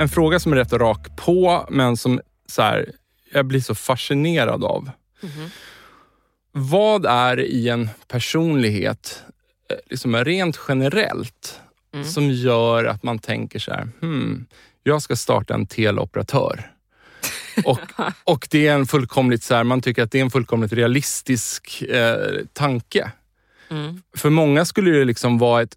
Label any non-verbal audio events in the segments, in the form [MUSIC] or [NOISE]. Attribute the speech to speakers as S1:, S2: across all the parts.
S1: En fråga som är rätt rak på, men som så här, jag blir så fascinerad av. Vad är i en personlighet, eh, liksom rent generellt, som gör att man tänker så här, hmm, jag ska starta en teleoperatör. [LAUGHS] Och, och det är en fullkomligt så här, man tycker att det är en fullkomligt realistisk eh, tanke. För många skulle det liksom vara ett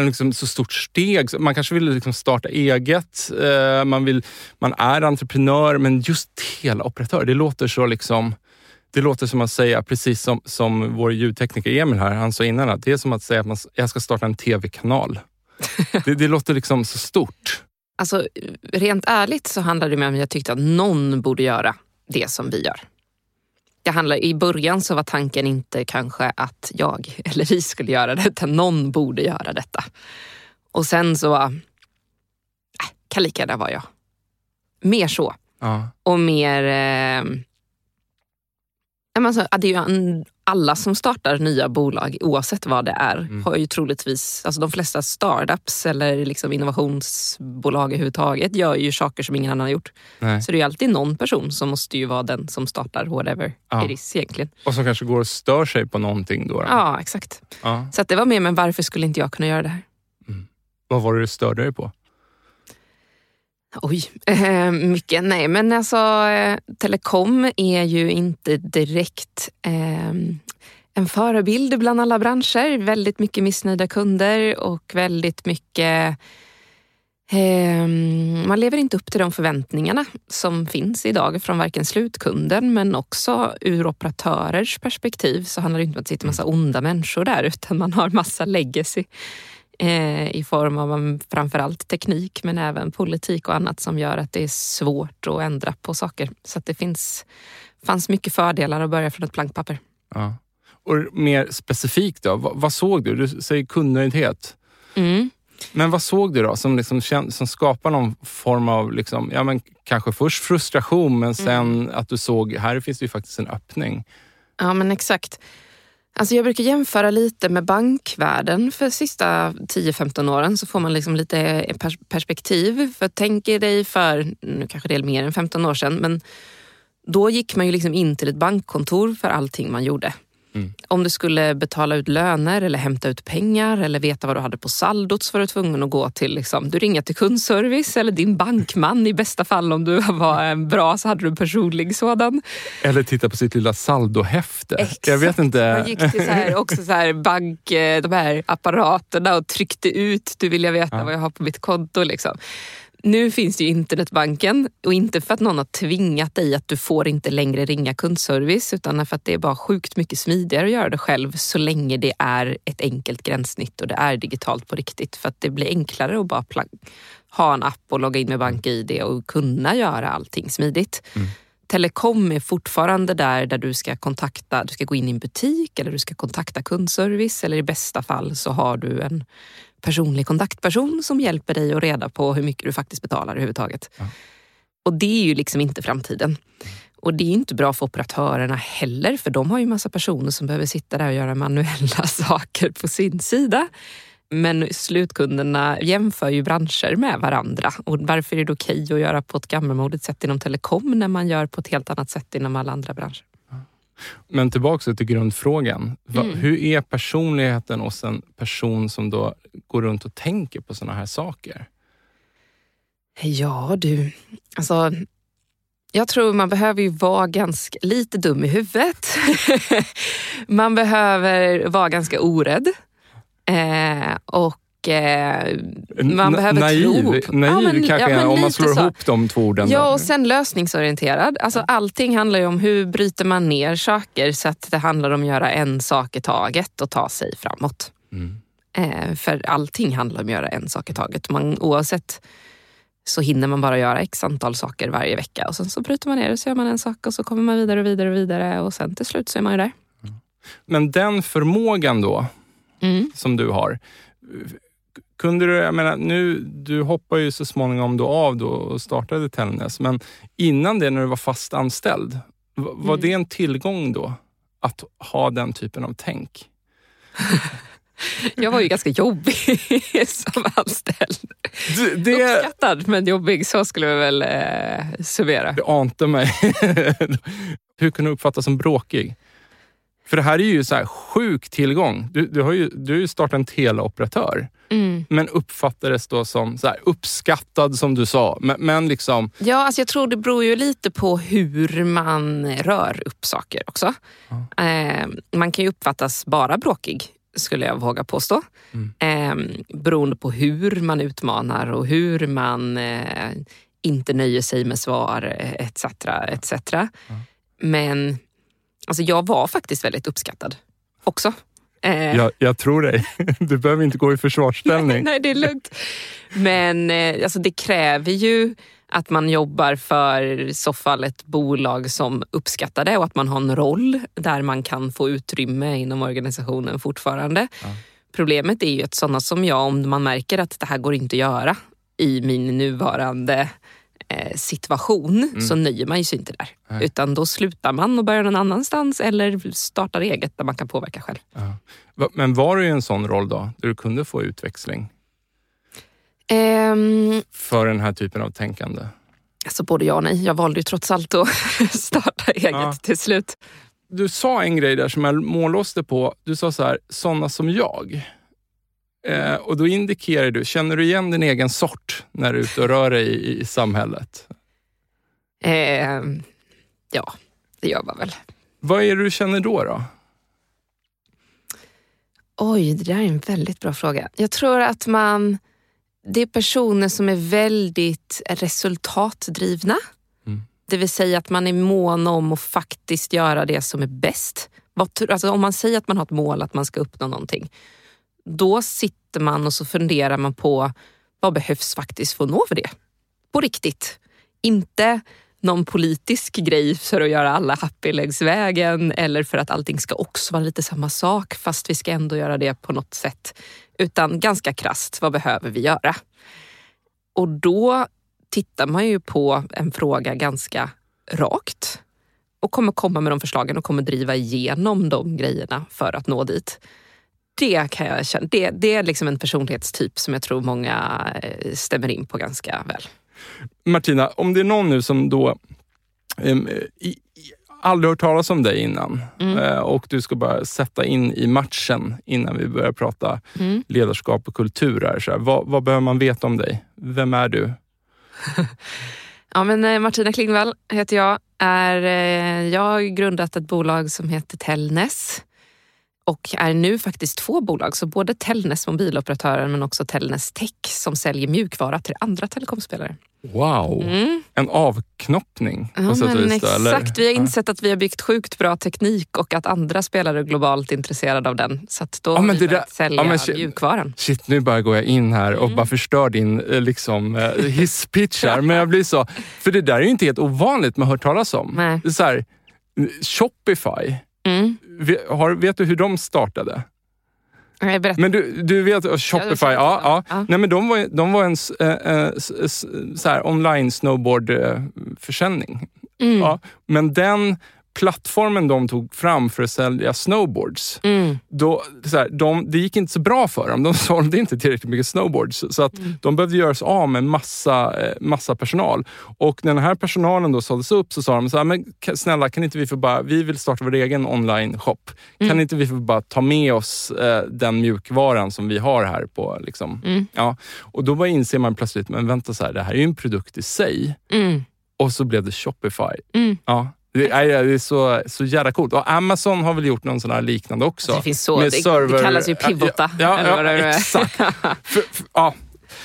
S1: liksom så stort steg. Man kanske vill liksom starta eget, eh, man, vill, man är entreprenör, men just teleoperatör, det låter så liksom det låter som att säga, precis som, som vår ljudtekniker Emil här, han sa innan, att det är som att säga att man, jag ska starta en tv-kanal. det, det låter liksom så stort.
S2: Alltså, rent ärligt så handlar det mer om att jag tyckte att någon borde göra det som vi gör. Det handlar, I början så var tanken inte kanske att jag [LAUGHS] eller vi skulle göra det, utan någon borde göra detta. Och sen så, äh, kan lika gärna vara jag. Mer så.
S1: Ja.
S2: Och mer... Eh, alltså, det är ju en, alla som startar nya bolag, oavsett vad det är, har ju troligtvis... Alltså de flesta startups eller liksom innovationsbolag överhuvudtaget gör ju saker som ingen annan har gjort.
S1: Nej.
S2: Så det är ju alltid någon person som måste ju vara den som startar whatever
S1: Ja.
S2: it is egentligen.
S1: Och som kanske går och stör sig på någonting. Då, då.
S2: Ja, exakt.
S1: Ja.
S2: Så det var mer, men varför skulle inte jag kunna göra det här?
S1: Vad var det du störde dig på?
S2: Oj, eh, mycket. Nej, men alltså eh, telekom är ju inte direkt eh, en förebild bland alla branscher. Väldigt mycket missnöjda kunder och väldigt mycket eh, man lever inte upp till de förväntningarna som finns idag från varken slutkunden men också ur operatörers perspektiv så handlar det inte om att det sitter massa onda människor där utan man har massa legacy i form av um, framförallt teknik men även politik och annat som gör att det är svårt att ändra på saker. Så att det finns, fanns mycket fördelar att börja från ett plankpapper.
S1: Ja. Och mer specifikt då, vad, vad såg du? Du säger kundnöjdhet.
S2: Mm.
S1: Men vad såg du då som, liksom, som skapar någon form av, liksom, ja, men kanske först frustration men sen att du såg, här finns det ju faktiskt en öppning.
S2: Ja men exakt. Alltså jag brukar jämföra lite med bankvärlden för sista 10-15 åren så får man liksom lite eh, perspektiv. För tänk dig för, nu kanske det är mer än 15 år sedan, men då gick man ju liksom in till ett bankkontor för allting man gjorde. Om du skulle betala ut löner eller hämta ut pengar eller veta vad du hade på saldot så var du tvungen att gå till, liksom, du ringer till kundservice eller din bankman. I bästa fall om du [LAUGHS] var eh, bra så hade du en personlig sådan.
S1: Eller titta på sitt lilla saldohäfte.
S2: Exakt.
S1: Jag vet inte.
S2: Jag gick till så här, också så här bank, eh, de här apparaterna och tryckte ut, du vill jag veta vad jag har på mitt konto. Liksom. Nu finns det ju internetbanken och inte för att någon har tvingat dig att du får inte längre ringa kundservice utan för att det är bara sjukt mycket smidigare att göra det själv så länge det är ett enkelt gränssnitt och det är digitalt på riktigt. För att det blir enklare att bara ha en app och logga in med BankID och kunna göra allting smidigt. Telekom är fortfarande där, där du ska kontakta, du ska gå in i en butik eller du ska kontakta kundservice eller i bästa fall så har du en personlig kontaktperson som hjälper dig att reda på hur mycket du faktiskt betalar överhuvudtaget.
S1: Ja.
S2: Och det är ju liksom inte framtiden. Och det är inte bra för operatörerna heller, för de har ju massa personer som behöver sitta där och göra manuella [LAUGHS] saker på sin sida. Men slutkunderna jämför ju branscher med varandra. Och varför är det okej att göra på ett gammalmodigt sätt inom telekom när man gör på ett helt annat sätt inom alla andra branscher?
S1: Men tillbaka till grundfrågan.
S2: Mm.
S1: Hur är personligheten hos en person som då går runt och tänker på såna här saker?
S2: Ja du, alltså jag tror man behöver ju vara ganska lite dum i huvudet. [LAUGHS] man behöver vara ganska orädd. Eh, och eh, man
S1: Na-
S2: behöver
S1: naiv,
S2: tro.
S1: Naiv
S2: Ja, men-
S1: kanske
S2: ja,
S1: om man slår
S2: så.
S1: ihop de två orden.
S2: Ja,
S1: då.
S2: och sen lösningsorienterad. Alltså, allting handlar ju om hur bryter man ner saker så att det handlar om att göra en sak i taget och ta sig framåt.
S1: Mm.
S2: Eh, för allting handlar om att göra en sak i taget. Man, oavsett så hinner man bara göra x antal saker varje vecka och sen så bryter man ner det så gör man en sak och så kommer man vidare och vidare och vidare och sen till slut så är man ju där.
S1: Men den förmågan då,
S2: Mm.
S1: som du har. Kunde du, jag menar, nu, du hoppar ju så småningom då av då och startade Tellnäs, men innan det när du var fast anställd, var
S2: Mm.
S1: det en tillgång då? Att ha den typen av tänk?
S2: Jag var ju ganska jobbig [LAUGHS] som anställd.
S1: Det, det,
S2: Uppskattad men jobbig, så skulle vi väl eh, summera.
S1: det ante mig. [LAUGHS] Hur kan du uppfattas som bråkig? För det här är ju så här sjuk tillgång. Du, du, har ju, du har ju startat en teleoperatör,
S2: Mm.
S1: men uppfattades då som så här, uppskattad som du sa. Men, men liksom,
S2: Ja, alltså jag tror det beror ju lite på hur man rör upp saker också. Eh, man kan ju uppfattas bara bråkig, skulle jag våga påstå. Eh, beroende på hur man utmanar och hur man eh, inte nöjer sig med svar etc. etc. Men alltså jag var faktiskt väldigt uppskattad också. Eh,
S1: jag, jag tror dig. [LAUGHS] Du behöver inte gå i försvarsställning. [LAUGHS]
S2: Nej, det är lugnt. Men eh, alltså, det kräver ju att man jobbar för i så fall ett bolag som uppskattar det och att man har en roll där man kan få utrymme inom organisationen fortfarande. Problemet är ju att sådana som jag, om man märker att det här går inte att göra i min nuvarande eh, situation så nöjer man ju sig inte där.
S1: Nej.
S2: Utan då slutar man och börjar någon annanstans eller startar eget där man kan påverka själv.
S1: Va- Men var du i en sån roll då, där du kunde få utväxling
S2: Ehm,
S1: för den här typen av tänkande?
S2: Alltså både ja och nej. Jag valde ju trots allt att [LAUGHS] starta eget
S1: Ja.
S2: till slut.
S1: Du sa en grej där som jag mållåste på. Du sa så här, såna som jag. Eh, och då indikerar du, känner du igen din egen sort när du är ute och rör dig i, i samhället?
S2: Ehm, ja, det gör man väl.
S1: Vad är det du känner då? då?
S2: Oj, det där är en väldigt bra fråga. Jag tror att man... Det är personer som är väldigt resultatdrivna.
S1: Mm.
S2: Det vill säga att man är mån om att faktiskt göra det som är bäst. Alltså om man säger att man har ett mål att man ska uppnå någonting. Då sitter man och så funderar man på vad behövs faktiskt för att nå för det. På riktigt. Inte någon politisk grej för att göra alla happy längs vägen eller för att allting ska också vara lite samma sak fast vi ska ändå göra det på något sätt. Utan ganska krast, vad behöver vi göra? Och då tittar man ju på en fråga ganska rakt och kommer komma med de förslagen och kommer driva igenom de grejerna för att nå dit. Det, kan jag känna, det, det är liksom en personlighetstyp som jag tror många eh, stämmer in på ganska väl.
S1: Martina, om det är någon nu som då em, i, i, aldrig hört talas om dig innan
S2: Mm.
S1: eh, och du ska bara sätta in i matchen innan vi börjar prata
S2: Mm.
S1: ledarskap och kultur. Här, så här. Vad, vad behöver man veta om dig? Vem är du? [LAUGHS]
S2: Ja, men eh, Martina Klingvall heter jag. Är, jag har grundat ett bolag som heter Tellnäs och är nu faktiskt två bolag. Så både Tellnäs mobiloperatören men också Tellnäs Tech som säljer mjukvara till andra telekomspelare.
S1: Wow!
S2: Mm.
S1: En avknoppning på
S2: Ja,
S1: sätt och vis.
S2: exakt, vi har insett att vi har byggt sjukt bra teknik och att andra spelare är globalt intresserade av den. Så att då
S1: Ja,
S2: har vi börjat sälja
S1: ja, men shit.
S2: mjukvaran.
S1: Shit, nu bara går jag in här och
S2: Mm.
S1: bara förstör din eh, liksom, eh, hisspitch här. [LAUGHS] Men jag blir så... För det där är ju inte helt ovanligt att hört talas om.
S2: Nej.
S1: Det är så här, Shopify,
S2: Mm.
S1: vet, har, vet du hur de startade?
S2: Nej, berätta.
S1: Men du, du vet Shopify, ja, ja.
S2: Ja.
S1: Nej, men de var, de var en eh, eh, online snowboardförsäljning.
S2: Mm.
S1: Ja. Men den plattformen de tog fram för att sälja snowboards,
S2: Mm.
S1: då, så här, de, det gick inte så bra för dem. De [LAUGHS] sålde inte tillräckligt mycket snowboards. Så att
S2: Mm.
S1: de behövde göra sig av med massa, eh, massa personal. Och när den här personalen då såldes upp så sa de så här, men snälla kan inte vi få bara, vi vill starta vår egen online-shop. Kan
S2: Mm.
S1: inte vi få bara ta med oss eh, den mjukvaran som vi har här på liksom.
S2: Mm.
S1: Ja. Och då bara inser man plötsligt, men vänta så här, det här är ju en produkt i sig.
S2: Mm.
S1: Och så blev det Shopify. Ja. Det är, det är så, så jävla coolt. Och Amazon har väl gjort någon sån här liknande också.
S2: Det finns så.
S1: Med
S2: Det,
S1: server-
S2: det kallas ju pivota.
S1: Ja, ja, ja exakt. för, för, ja.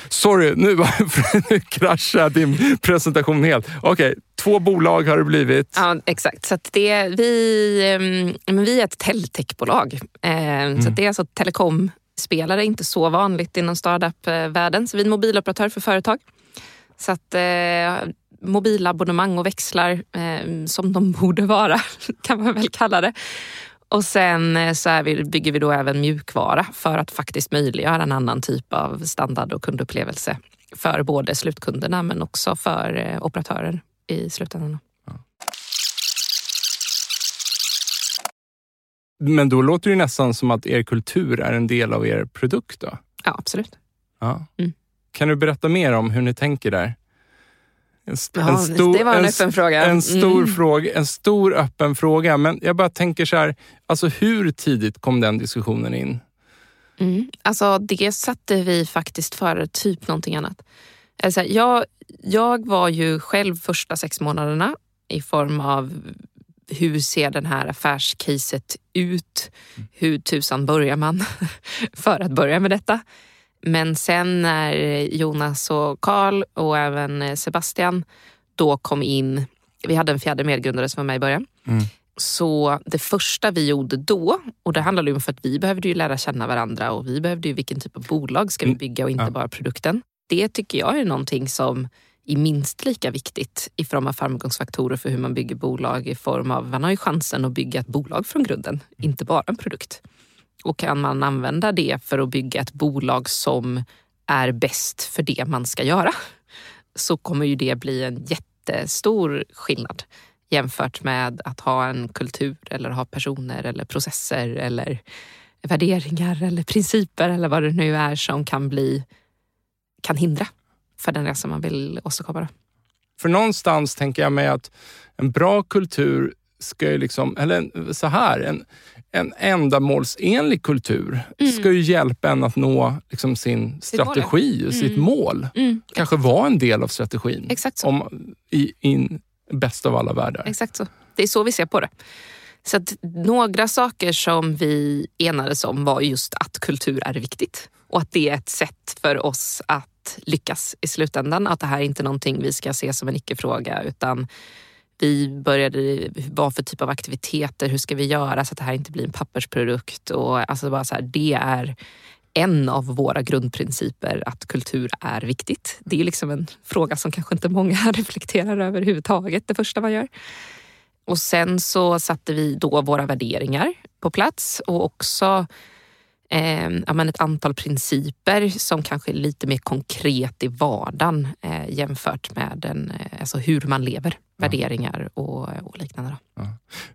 S1: Sorry, nu, [LAUGHS] nu kraschade din presentation helt. Okej, två bolag har det blivit.
S2: Ja, exakt. Så det, vi, ehm, men vi är ett teltechbolag. Eh, Så att det är alltså telekomspelare, inte så vanligt inom startup-världen. Så vi är en mobiloperatör för företag. Så att eh, mobilabonnemang och växlar eh, som de [LAUGHS] borde vara, kan man väl kalla det. Och sen eh, så vi, bygger vi då även mjukvara för att faktiskt möjliggöra en annan typ av standard och kundupplevelse för både slutkunderna men också för eh, operatörer i slutändan.
S1: Men då låter det nästan som att er kultur är en del av er produkt. Då.
S2: Ja, absolut.
S1: Ja.
S2: Mm.
S1: Kan du berätta mer om hur ni tänker där? En, st-
S2: Ja, det var en öppen fråga.
S1: En stor,
S2: Mm.
S1: fråga, en stor öppen fråga. Men jag bara tänker så här, alltså hur tidigt kom den diskussionen in?
S2: Mm. Alltså det satte vi faktiskt före typ någonting annat. Alltså, jag, jag var ju själv första sex månaderna i form av hur ser den här affärscaset ut? Hur tusan börjar man [LAUGHS] för att börja med detta? Men sen när Jonas och Karl och även Sebastian då kom in, vi hade en fjärde medgrundare som var med i början.
S1: Mm.
S2: Så det första vi gjorde då, och det handlade ju om för att vi behövde ju lära känna varandra och vi behövde ju vilken typ av bolag ska vi
S1: Mm.
S2: bygga och inte
S1: Ja.
S2: bara produkten. Det tycker jag är någonting som är minst lika viktigt i form av framgångsfaktorer för hur man bygger bolag i form av, man har ju chansen att bygga ett bolag från grunden, inte bara en produkt. Och kan man använda det för att bygga ett bolag som är bäst för det man ska göra så kommer ju det bli en jättestor skillnad jämfört med att ha en kultur eller ha personer eller processer eller värderingar eller principer eller vad det nu är som kan bli kan hindra för den resa man vill åstadkomma.
S1: För någonstans tänker jag mig att en bra kultur ska ju liksom, eller så här, en, en ändamålsenlig kultur
S2: Mm.
S1: ska ju hjälpa en att nå liksom sin strategi och sitt
S2: Mm.
S1: mål.
S2: Mm,
S1: Kanske vara en del av strategin.
S2: exakt så.
S1: Om, I in bäst av alla världar.
S2: Exakt så. Det är så vi ser på det. Så att några saker som vi enades om var just att kultur är viktigt och att det är ett sätt för oss att lyckas i slutändan. Att det här är inte någonting vi ska se som en icke-fråga utan vi började, vad för typ av aktiviteter, hur ska vi göra så att det här inte blir en pappersprodukt? Och alltså bara så här, det är en av våra grundprinciper att kultur är viktigt. Det är liksom en fråga som kanske inte många [LAUGHS] reflekterar över överhuvudtaget det första man gör. Och sen så satte vi då våra värderingar på plats och också eh, ja, men ett antal principer som kanske är lite mer konkret i vardagen eh, jämfört med en, eh, alltså hur man lever, värderingar och, och liknande. Då.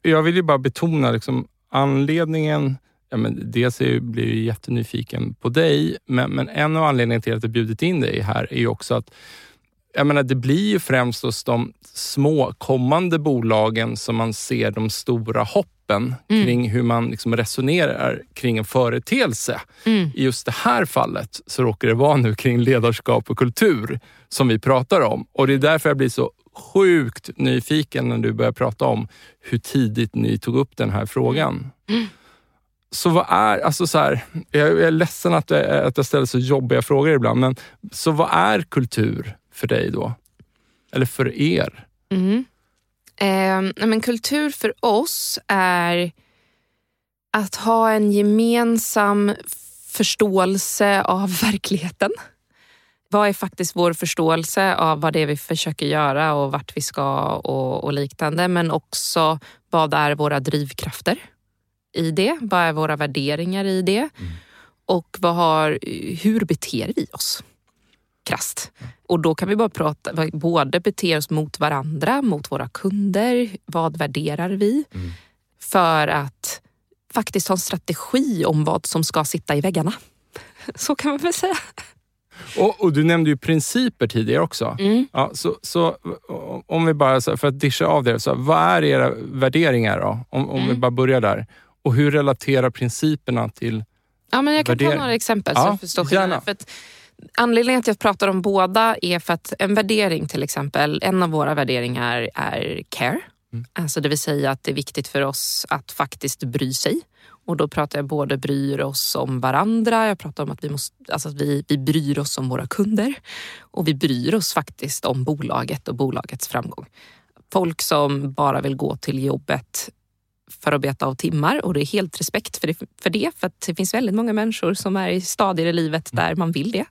S1: Jag vill ju bara betona liksom, anledningen Ja, men dels är, blir jag jättenyfiken på dig, men, men en av anledningarna till att jag bjudit in dig här är ju också att jag menar, det blir ju främst hos de små kommande bolagen som man ser de stora hoppen
S2: Mm.
S1: kring hur man liksom resonerar kring en företeelse.
S2: Mm.
S1: I just det här fallet så råkar det vara nu kring ledarskap och kultur som vi pratar om. Och Det är därför jag blir så sjukt nyfiken när du börjar prata om hur tidigt ni tog upp den här frågan. Så vad är, alltså så här, jag jag är ledsen att jag, att jag ställer så jobbiga frågor ibland, men så vad är kultur för dig då? Eller för er?
S2: Mm. Eh, men kultur för oss är att ha en gemensam förståelse av [LAUGHS] verkligheten. Vad är faktiskt vår förståelse av vad det är vi försöker göra och vart vi ska och, och liknande. Men också vad är våra drivkrafter i det? Vad är våra värderingar i det? och vad har, hur beter vi oss? Krasst. Och då kan vi bara prata, både bete oss mot varandra, mot våra kunder, vad värderar vi?
S1: Mm.
S2: För att faktiskt ha en strategi om vad som ska sitta i väggarna. [LAUGHS] Så kan man väl säga.
S1: Och, och du nämnde ju principer tidigare också.
S2: Mm.
S1: Ja, så, så om vi bara, för att discha av det, så vad är era värderingar då? Om, om vi
S2: Mm.
S1: bara börjar där. Och hur relaterar principerna till...
S2: Ja, men jag kan ta några exempel så
S1: Ja,
S2: förstår skillnaden. För att anledningen att jag pratar om båda är för att en värdering till exempel, en av våra värderingar är care.
S1: Mm.
S2: Alltså det vill säga att det är viktigt för oss att faktiskt bry sig. Och då pratar jag både bryr oss om varandra, jag pratar om att vi, måste, alltså att vi, vi bryr oss om våra kunder och vi bryr oss faktiskt om bolaget och bolagets framgång. Folk som bara vill gå till jobbet för att beta av timmar och det är helt respekt för det, för det. För att det finns väldigt många människor som är i stadier i livet där man vill det.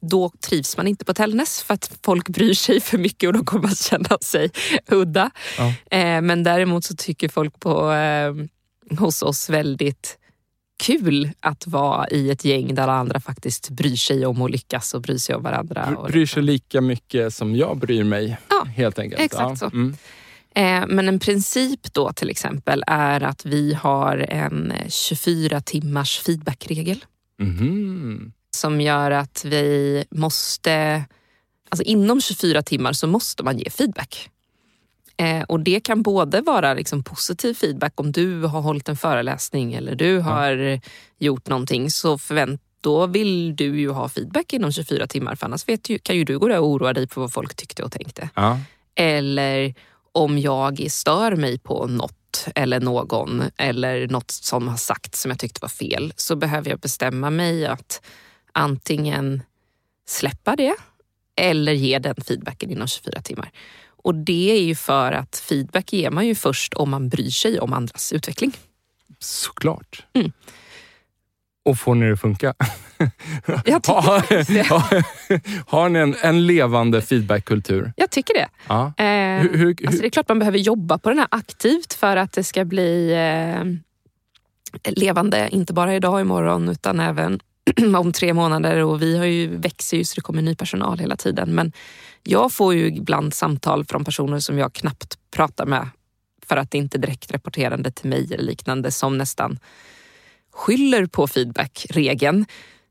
S2: Då trivs man inte på Tällnäs för att folk bryr sig för mycket och då kommer man känna sig udda.
S1: Ja.
S2: Eh, men däremot så tycker folk på, eh, hos oss väldigt kul att vara i ett gäng där alla andra faktiskt bryr sig om att lyckas och bryr sig om varandra. Och
S1: Bryr sig lika mycket som jag bryr mig.
S2: Ja,
S1: helt enkelt.
S2: exakt
S1: ja.
S2: så.
S1: Mm.
S2: Eh, Men en princip då till exempel är att vi har en eh, 24 timmars feedbackregel
S1: Mhm.
S2: som gör att vi måste, alltså inom 24 timmar så måste man ge feedback. Eh, och det kan både vara liksom positiv feedback om du har hållit en föreläsning eller du har gjort någonting så förvänt då vill du ju ha feedback inom 24 timmar för annars vet ju, kan ju du gå där och oroa dig på vad folk tyckte och tänkte.
S1: Ja.
S2: Eller om jag stör mig på något eller någon eller något som har sagt som jag tyckte var fel så behöver jag bestämma mig att antingen släppa det eller ge den feedbacken inom 24 timmar. Och det är ju för att feedback ger man ju först om man bryr sig om andras utveckling.
S1: Såklart.
S2: Mm.
S1: Och får ni det att funka? [LAUGHS]
S2: Jag tycker,
S1: har, har, har ni en, en levande feedbackkultur?
S2: jag tycker det.
S1: Ja.
S2: Eh,
S1: Hur, hur,
S2: Alltså det är klart man behöver jobba på den här aktivt för att det ska bli eh, levande, inte bara idag och imorgon utan även [CLEARS THROAT] om tre månader. Och vi har ju, växer ju så det kommer ny personal hela tiden. Men jag får ju ibland samtal från personer som jag knappt pratar med för att det inte är direkt rapporterande till mig eller liknande som nästan skyller på feedbackregeln.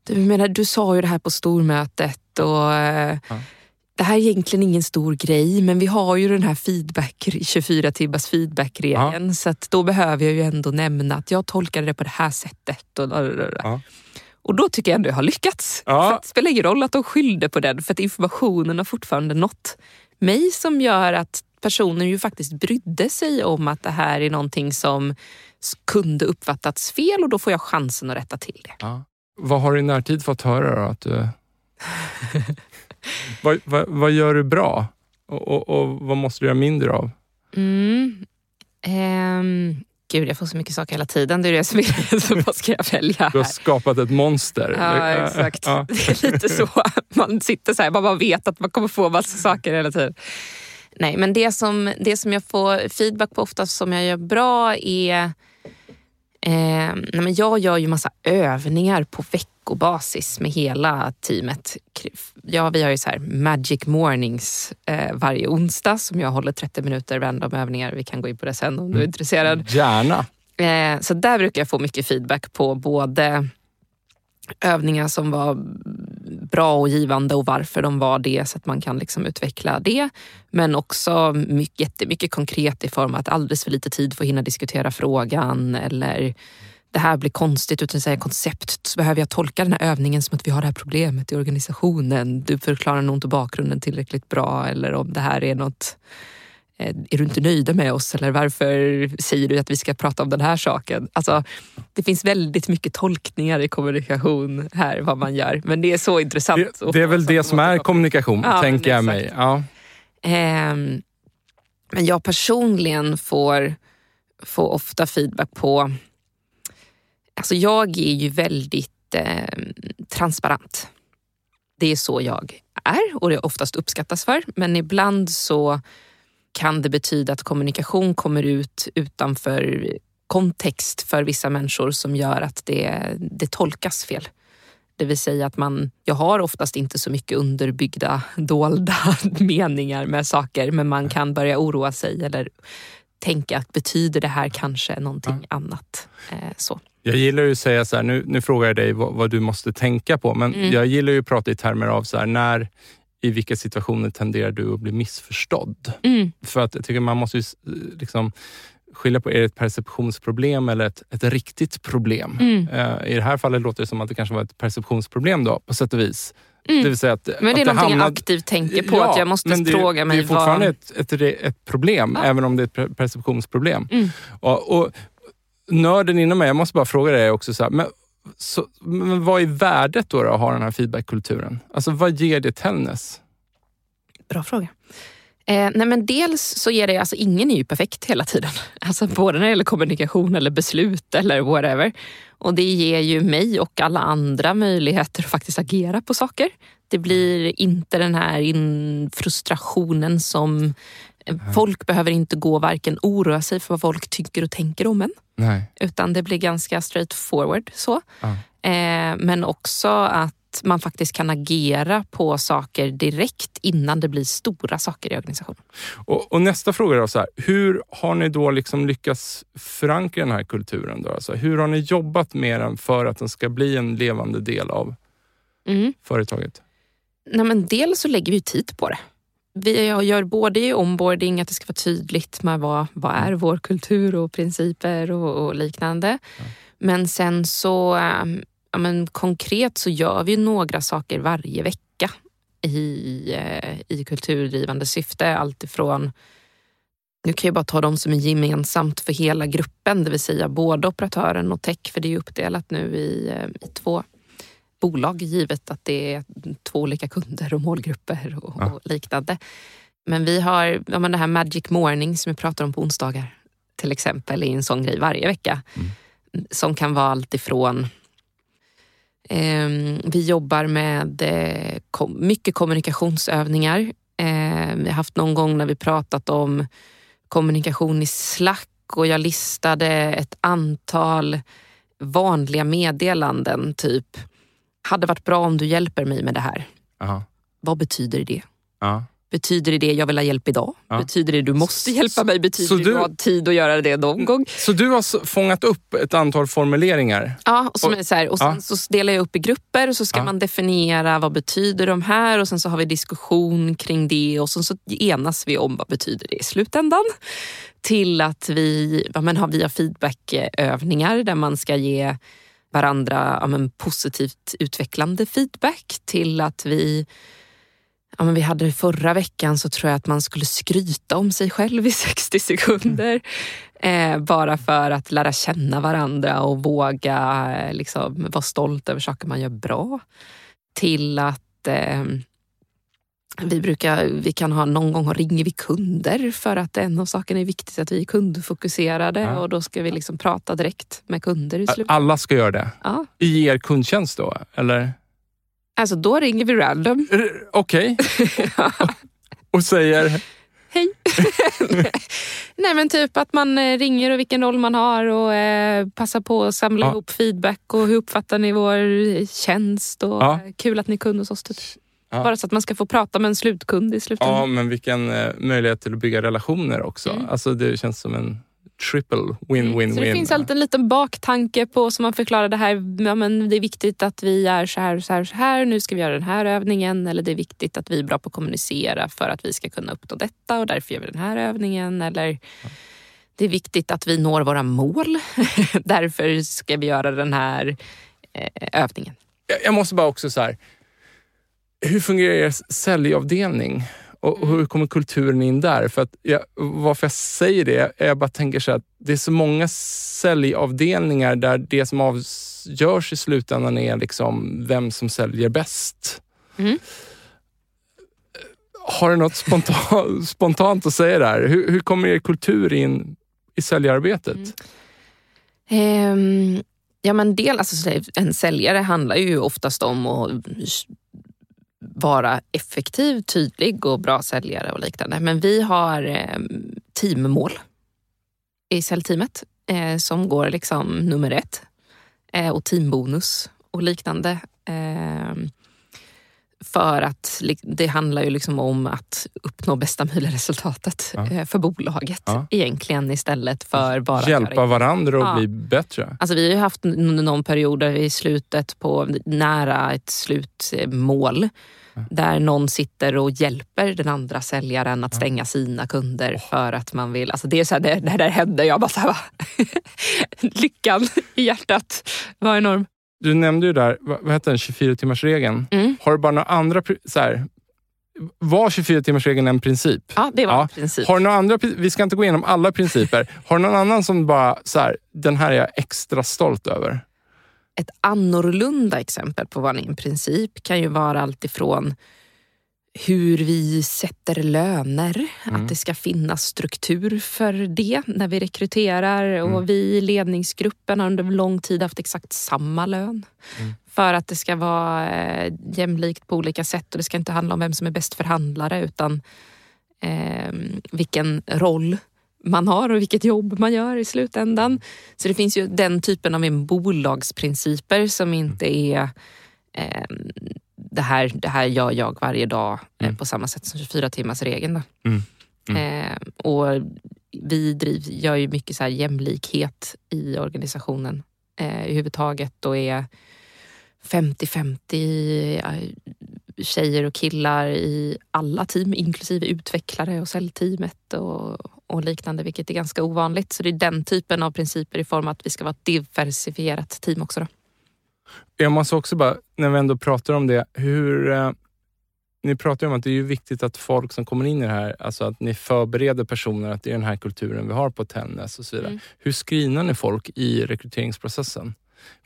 S2: Du, menar, du sa ju det här på stormötet och eh,
S1: Ja.
S2: det här är egentligen ingen stor grej men vi har ju den här feedback, 24 timmars feedbackregeln så att då behöver jag ju ändå nämna att jag tolkade det på det här sättet. Och,
S1: Ja.
S2: och då tycker jag ändå jag har lyckats.
S1: Ja.
S2: För det spelar ingen roll att de skyllde på den för att informationen har fortfarande nått mig som gör att personen ju faktiskt brydde sig om att det här är någonting som kunde uppfattats fel och då får jag chansen att rätta till det.
S1: Ja. Vad har du i närtid fått höra då? Att du... [LAUGHS] vad, vad, vad gör du bra? Och, och, och vad måste du göra mindre av?
S2: Mm. Ehm, gud, jag får så mycket saker hela tiden. Det är det som är [LAUGHS] så vad ska jag välja
S1: Du har
S2: här?
S1: skapat ett monster.
S2: Ja, exakt.
S1: Ja. [LAUGHS]
S2: Det är lite så. Man sitter så här, man bara vet att man kommer få massa saker hela tiden. Nej, men det som, det som jag får feedback på oftast som jag gör bra är... Eh, nej men jag gör ju massa övningar på veckobasis med hela teamet. Ja, vi har ju så här magic mornings eh, varje onsdag som jag håller 30 minuter random övningar. Vi kan gå in på det sen om du är intresserad.
S1: Gärna.
S2: Eh, så där brukar jag få mycket feedback på både övningar som var bra och givande och varför de var det så att man kan liksom utveckla det. Men också mycket, jättemycket konkret i form av att alldeles för lite tid för att hinna diskutera frågan eller det här blir konstigt utan att säga koncept så behöver jag tolka den här övningen som att vi har det här problemet i organisationen. Du förklarar nog inte bakgrunden tillräckligt bra eller om det här är något är du inte nöjda med oss eller varför säger du att vi ska prata om den här saken? Alltså, det finns väldigt mycket tolkningar i kommunikation här, vad man gör. Men det är så intressant.
S1: Det, det är väl det som är kommunikation,
S2: Ja,
S1: tänker jag mig. Ja.
S2: Ehm, men jag personligen får, får ofta feedback på... Alltså jag är ju väldigt eh, transparent. Det är så jag är och det oftast uppskattas för. Men ibland så kan det betyda att kommunikation kommer ut utanför kontext för vissa människor som gör att det, det tolkas fel. Det vill säga att man, jag har oftast inte så mycket underbyggda [LAUGHS] dolda [LAUGHS] meningar med saker men man kan börja oroa sig eller tänka att betyder det här kanske någonting ja. annat. Eh, så.
S1: Jag gillar ju att säga så här, nu, nu frågar jag dig vad, vad du måste tänka på, men mm. jag gillar ju att prata i termer av så här, när, i vilka situationer tenderar du att bli missförstådd? Mm. För att jag tycker man måste ju, liksom, skilja på, är det ett perceptionsproblem eller ett, ett riktigt problem? Mm. Uh, I det här fallet låter det som att det kanske var ett perceptionsproblem då, på sätt och vis.
S2: Mm. Det vill säga att, men det är att någonting hamnat... jag aktivt tänker på, ja, att jag måste det, fråga mig.
S1: Det är fortfarande vad... ett, ett, ett problem, ja. även om det är ett perceptionsproblem. Mm. Och, och, nörden inom mig, jag måste bara fråga dig också, så här, men, så, men vad är värdet då, då att ha den här feedbackkulturen? Alltså vad ger det Tällnäs?
S2: Bra fråga. Eh, nej men dels så ger det, alltså ingen är ju perfekt hela tiden. [LAUGHS] Alltså både när det gäller kommunikation eller beslut eller whatever. Och det ger ju mig och alla andra möjligheter att faktiskt agera på saker. Det blir inte den här frustrationen som Folk behöver inte gå varken oroa sig för vad folk tycker och tänker om en. Nej. Utan det blir ganska straight forward så. Ja. Eh, men också att man faktiskt kan agera på saker direkt innan det blir stora saker i organisationen.
S1: Och, och nästa fråga är så här, hur har ni då liksom lyckats förankra den här kulturen? Då? Alltså, hur har ni jobbat med den för att den ska bli en levande del av mm. företaget?
S2: Nej, men dels så lägger vi tid på det. Vi gör både i onboarding, att det ska vara tydligt med vad, vad är vår kultur och principer och, och liknande. Ja. Men sen så um, ja, men konkret så gör vi några saker varje vecka i, eh, i kulturdrivande syfte. Alltifrån nu kan jag bara ta de som är gemensamt för hela gruppen, det vill säga både operatören och tech, för det är uppdelat nu i, eh, i två bolag givet att det är två olika kunder och målgrupper och, ja. och liknande. Men vi har ja, men det här Magic Morning som vi pratar om på onsdagar till exempel, är en sån grej varje vecka. Mm. Som kan vara allt ifrån Ehm, vi jobbar med eh, mycket kommunikationsövningar. Ehm, vi har haft någon gång när vi pratat om kommunikation i Slack och jag listade ett antal vanliga meddelanden, typ hade varit bra om du hjälper mig med det här. Aha. Vad betyder det? Aha. Betyder det jag vill ha hjälp idag? Ja. Betyder det du måste hjälpa mig? Betyder så det du har tid att göra det någon gång?
S1: Så du har fångat upp ett antal formuleringar?
S2: Ja, och, som och, är så här, och sen ja. så delar jag upp i grupper och så ska ja. man definiera vad betyder de här och sen så har vi diskussion kring det och sen så enas vi om vad betyder det i slutändan. Till att vi, ja, men har, vi har feedbackövningar där man ska ge varandra ja, men positivt utvecklande feedback till att vi ja, men vi hade förra veckan så tror jag att man skulle skryta om sig själv i [LAUGHS] 60 sekunder. Eh, bara för att lära känna varandra och våga eh, liksom, vara stolt över saker man gör bra. Till att eh, vi, brukar, vi kan ha någon gång ringer vi kunder för att en av sakerna är viktigt att vi är kundfokuserade ja. och då ska vi liksom prata direkt med kunder i slutet.
S1: Alla ska göra det? Ja. I er kundtjänst då? Eller?
S2: Alltså då ringer vi random.
S1: Okej. [LAUGHS] Okay. och säger?
S2: Hej. [LAUGHS] Nej men typ att man eh, ringer och vilken roll man har och eh, passar på att samla ja. ihop feedback och hur uppfattar ni vår tjänst och ja. kul att ni är kund hos oss. Typ. Ja. Bara så att man ska få prata med en slutkund i slutändan.
S1: Ja, men vilken eh, möjlighet till att bygga relationer också. Mm. Alltså det känns som en triple win-win-win. Mm.
S2: Så det finns alltid en liten baktanke på som man förklarar det här. Ja, men det är viktigt att vi är så här och så här, så här. Nu ska vi göra den här övningen. Eller det är viktigt att vi är bra på att kommunicera för att vi ska kunna uppnå detta och därför gör vi den här övningen. Eller det är viktigt att vi når våra mål. [LAUGHS] därför ska vi göra den här eh, övningen.
S1: Jag måste bara också så här. Hur fungerar er säljavdelning? Och, och hur kommer kulturen in där? För att jag, varför jag säger det är jag bara tänker så att det är så många säljavdelningar där det som avgörs i slutändan är liksom vem som säljer bäst. Mm. Har du något spontant, [LAUGHS] spontant att säga där? Hur, hur kommer er kultur in i säljarbetet?
S2: Mm. Um, ja, men del, alltså, en säljare handlar ju oftast om att vara effektiv, tydlig och bra säljare och liknande. Men vi har eh, teammål i säljteamet eh, som går liksom nummer ett. Eh, och teambonus och liknande. Eh, för att det handlar ju liksom om att uppnå bästa möjliga resultatet ja. För bolaget ja. egentligen istället för bara...
S1: Hjälpa varandra att ja. bli bättre.
S2: Alltså vi har ju haft någon period i slutet på nära ett slutmål där någon sitter och hjälper den andra säljaren att stänga sina kunder för att man vill... Alltså det är så här, det, det där hände, jag bara så här, [LAUGHS] lyckan i hjärtat var enorm.
S1: Du nämnde ju där, vad heter den, 24-timmarsregeln. Mm. Har du bara några andra... Så här, var 24-timmarsregeln en princip?
S2: Ja, det var ja. en princip.
S1: Har några andra, vi ska inte gå igenom alla principer. Har du någon annan som bara, så här, den här är jag extra stolt över?
S2: Ett annorlunda exempel på vad en princip kan ju vara alltifrån hur vi sätter löner, mm. att det ska finnas struktur för det när vi rekryterar. Mm. Och vi i ledningsgruppen har under lång tid haft exakt samma lön. Mm. För att det ska vara eh, jämlikt på olika sätt och det ska inte handla om vem som är bäst förhandlare utan eh, vilken roll man har och vilket jobb man gör i slutändan. Så det finns ju den typen av bolagsprinciper som inte är eh, det, här, det här gör jag varje dag eh, mm. på samma sätt som 24 timmars regeln. Mm. Mm. Eh, och vi driv, gör ju mycket så här jämlikhet i organisationen eh, överhuvudtaget och är 50-50 eh, tjejer och killar i alla team, inklusive utvecklare och säljteamet och, och liknande, vilket är ganska ovanligt. Så det är den typen av principer i form av att vi ska vara ett diversifierat team också. Då.
S1: Jag måste också bara, när vi ändå pratar om det, hur... Eh, ni pratar om att det är viktigt att folk som kommer in i det här, alltså att ni förbereder personer att det är den här kulturen vi har på Tännäs och så vidare. Mm. Hur screenar ni folk i rekryteringsprocessen?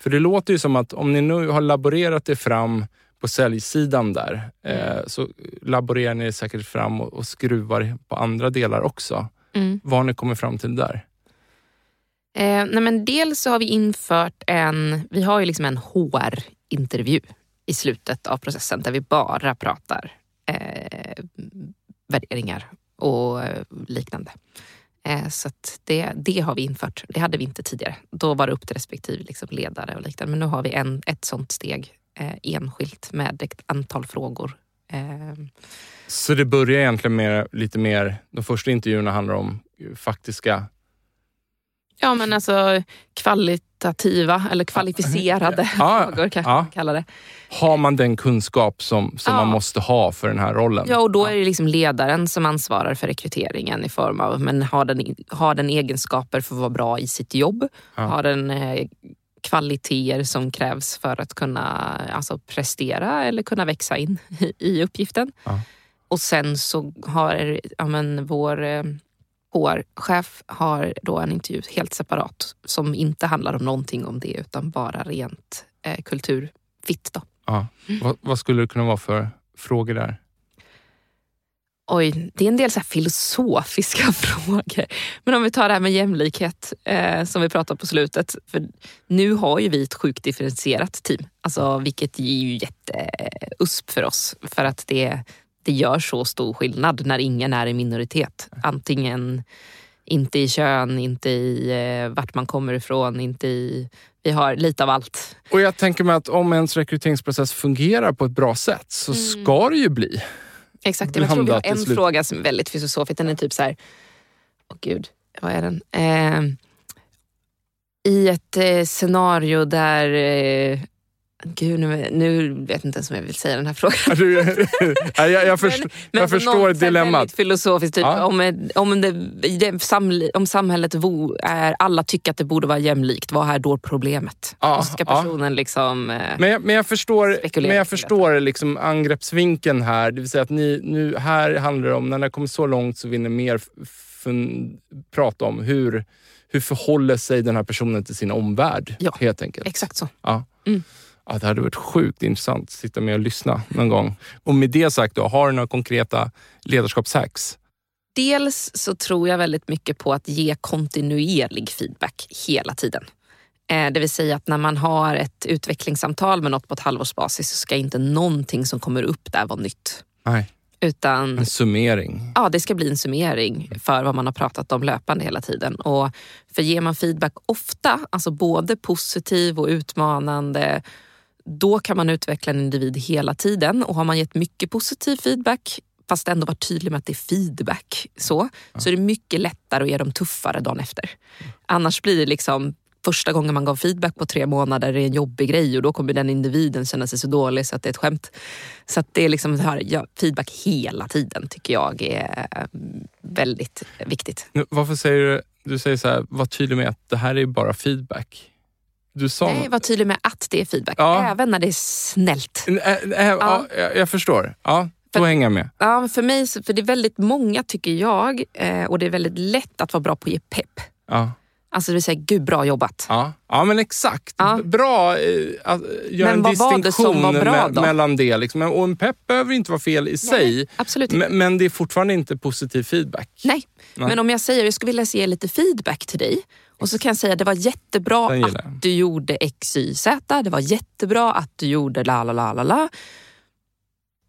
S1: För det låter ju som att om ni nu har laborerat er fram på säljsidan där, mm. eh, så laborerar ni säkert fram och, och skruvar på andra delar också. Mm. Vad har ni kommit fram till där?
S2: Eh, nej men dels så har vi infört en, vi har ju liksom en HR-intervju i slutet av processen där vi bara pratar eh, värderingar och liknande. Eh, så det, det har vi infört. Det hade vi inte tidigare. Då var det upp till respektive liksom ledare och liknande. Men nu har vi en, ett sånt steg eh, enskilt med ett antal frågor.
S1: Så det börjar egentligen med lite mer, de första intervjuerna handlar om faktiska
S2: Ja, men alltså kvalitativa eller kvalificerade ja, frågor kanske ja. [LAUGHS] man kallar det.
S1: Har man den kunskap som, som ja. man måste ha för den här rollen?
S2: Ja, och då är det liksom ledaren som ansvarar för rekryteringen i form av, men har den, har den egenskaper för att vara bra i sitt jobb? Har den eh, kvaliteter som krävs för att kunna alltså, prestera eller kunna växa in i, [LAUGHS] i uppgiften? Och sen så har ja, men, vår eh, HR-chef har då en intervju helt separat som inte handlar om någonting om det utan bara rent eh, kulturfitt. Då.
S1: Ja. Mm. Vad, vad, skulle det kunna vara för frågor där?
S2: Oj, det är en del så filosofiska [LAUGHS] frågor. Men om vi tar det här med jämlikhet eh, som vi pratade på slutet. För nu har ju vi ett sjukt differentierat team, alltså, vilket är ju jätteusp för oss. För att det, det gör så stor skillnad när ingen är i minoritet. Antingen inte i kön, inte i eh, vart man kommer ifrån, inte i... Vi har lite av allt.
S1: Och jag tänker mig att om ens rekryteringsprocess fungerar på ett bra sätt så mm. ska det ju bli
S2: Exakt, jag tror vi har en fråga som är väldigt filosofisk. Den är typ så här... Åh gud, vad är den? Eh, I ett eh, scenario där eh, Gud, nu, nu vet jag inte ens om jag vill säga den här frågan. [LAUGHS]
S1: jag, jag, först, men, jag förstår dilemmat.
S2: filosofiskt, typ, ja. om, om, det, om samhället är, alla tycker att det borde vara jämlikt, vad är då problemet? Ja, och ska personen ja. liksom eh,
S1: Men jag, men jag förstår, men jag förstår liksom angreppsvinkeln här. Det vill säga att ni, nu, här handlar det om, när det kommer så långt så vill ni mer prata om hur, hur förhåller sig den här personen till sin omvärld. Ja, helt enkelt.
S2: exakt så.
S1: Ja. Mm. Ja, det hade varit sjukt intressant att sitta med och lyssna någon gång. Och med det sagt, då, har du några konkreta ledarskapshacks?
S2: Dels så tror jag väldigt mycket på att ge kontinuerlig feedback hela tiden. Eh, det vill säga att när man har ett utvecklingssamtal med något på ett halvårsbasis så ska inte någonting som kommer upp där vara nytt.
S1: Nej.
S2: Utan
S1: En summering.
S2: ja, det ska bli en summering för vad man har pratat om löpande hela tiden. Och för ger man feedback ofta, alltså både positiv och utmanande, då kan man utveckla en individ hela tiden. Och har man gett mycket positiv feedback, fast ändå varit tydlig med att det är feedback, så, så är det mycket lättare att ge dem tuffare dagen efter. Annars blir det liksom första gången man gav feedback på tre månader är en jobbig grej och då kommer den individen känna sig så dålig så att det är ett skämt. Så att det är liksom här, ja, feedback hela tiden tycker jag är eh, väldigt viktigt.
S1: Nu, Varför säger du, du säger så här, var tydlig med att det här är bara feedback. Du sa...
S2: Nej, var tydlig med att det är feedback,
S1: Ja.
S2: även när det är snällt.
S1: Ä- ä- ja. jag, förstår. Ja, då
S2: För-
S1: hänger jag med.
S2: Ja, för mig, för det är väldigt många tycker jag, eh, och det är väldigt lätt att vara bra på att ge pepp.
S1: Ja.
S2: Alltså det vill säga, gud bra jobbat.
S1: Ja, ja men exakt.
S2: Ja.
S1: Bra eh, att göra en
S2: det
S1: distinktion
S2: var bra
S1: me-
S2: då?
S1: mellan det. Liksom. Och en pepp behöver inte vara fel i sig.
S2: Absolut inte.
S1: Men, det är fortfarande inte positiv feedback.
S2: Nej.
S1: Nej.
S2: men om jag säger jag skulle vilja ge lite feedback till dig och så kan jag säga det var jättebra att du gjorde X, Y, Z. Det var jättebra att du gjorde la, la, la, la, la.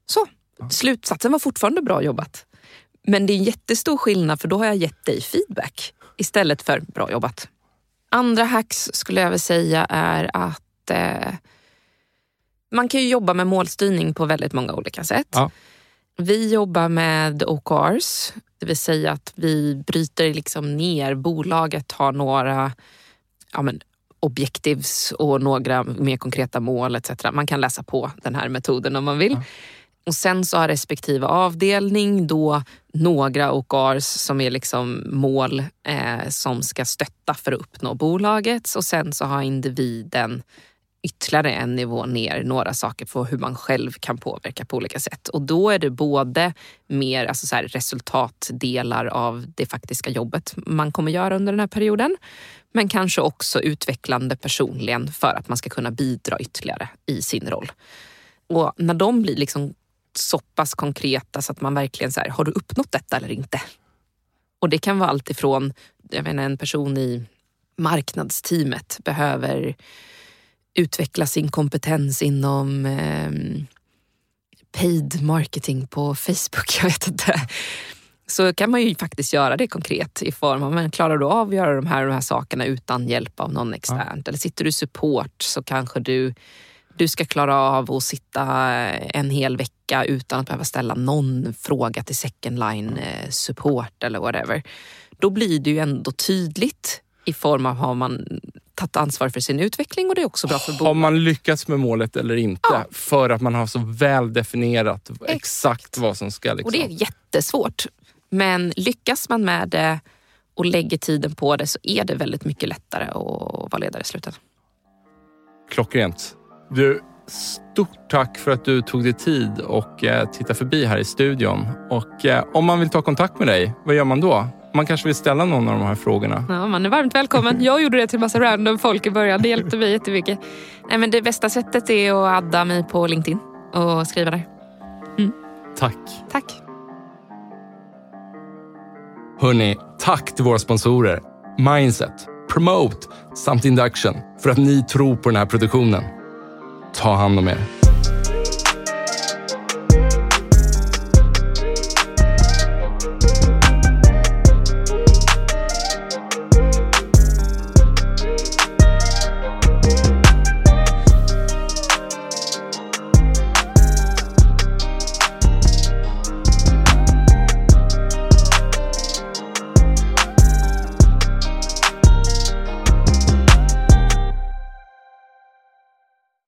S2: Så, slutsatsen var fortfarande bra jobbat. Men det är en jättestor skillnad för då har jag gett dig feedback istället för bra jobbat. Andra hacks skulle jag väl säga är att eh, man kan ju jobba med målstyrning på väldigt många olika sätt.
S1: Ja.
S2: Vi jobbar med OKRs, det vill säga att vi bryter liksom ner. Bolaget har några ja men, objectives och några mer konkreta mål etc. Man kan läsa på den här metoden om man vill. Och sen så har respektive avdelning då några OKRs som är liksom mål eh, som ska stötta för att uppnå bolagets och sen så har individen ytterligare en nivå ner några saker på hur man själv kan påverka på olika sätt. Och då är det både mer alltså så här, resultatdelar av det faktiska jobbet man kommer göra under den här perioden. Men kanske också utvecklande personligen för att man ska kunna bidra ytterligare i sin roll. Och när de blir liksom så pass konkreta så att man verkligen så här, har du uppnått detta eller inte? Och det kan vara allt ifrån, jag menar en person i marknadsteamet behöver utveckla sin kompetens inom eh, paid marketing på Facebook. [LAUGHS] Jag vet inte. Så kan man ju faktiskt göra det konkret i form av, men klarar du av att göra de här, de här sakerna utan hjälp av någon externt? Eller sitter du support så kanske du, du ska klara av att sitta en hel vecka utan att behöva ställa någon fråga till second line eh, support eller whatever. Då blir det ju ändå tydligt i form av har man tagit ansvar för sin utveckling och det är också bra för
S1: Har
S2: bolaget.
S1: man lyckats med målet eller inte?
S2: Ja.
S1: För att man har så väl definierat exakt vad som ska... Liksom.
S2: Och det är jättesvårt. Men lyckas man med det och lägger tiden på det så är det väldigt mycket lättare att vara ledare i slutet.
S1: Klockrent. Du, stort tack för att du tog dig tid och eh, tittade förbi här i studion. Och eh, om man vill ta kontakt med dig, vad gör man då? Man kanske vill ställa någon av de här frågorna.
S2: Ja, man är varmt välkommen. Jag gjorde det till massa random folk i början. Det hjälpte mig jättemycket. Nej, men det bästa sättet är att adda mig på LinkedIn och skriva där.
S1: Tack.
S2: Tack.
S1: Hörni, tack till våra sponsorer Mindset, Promote samt Induction för att ni tror på den här produktionen. Ta hand om er.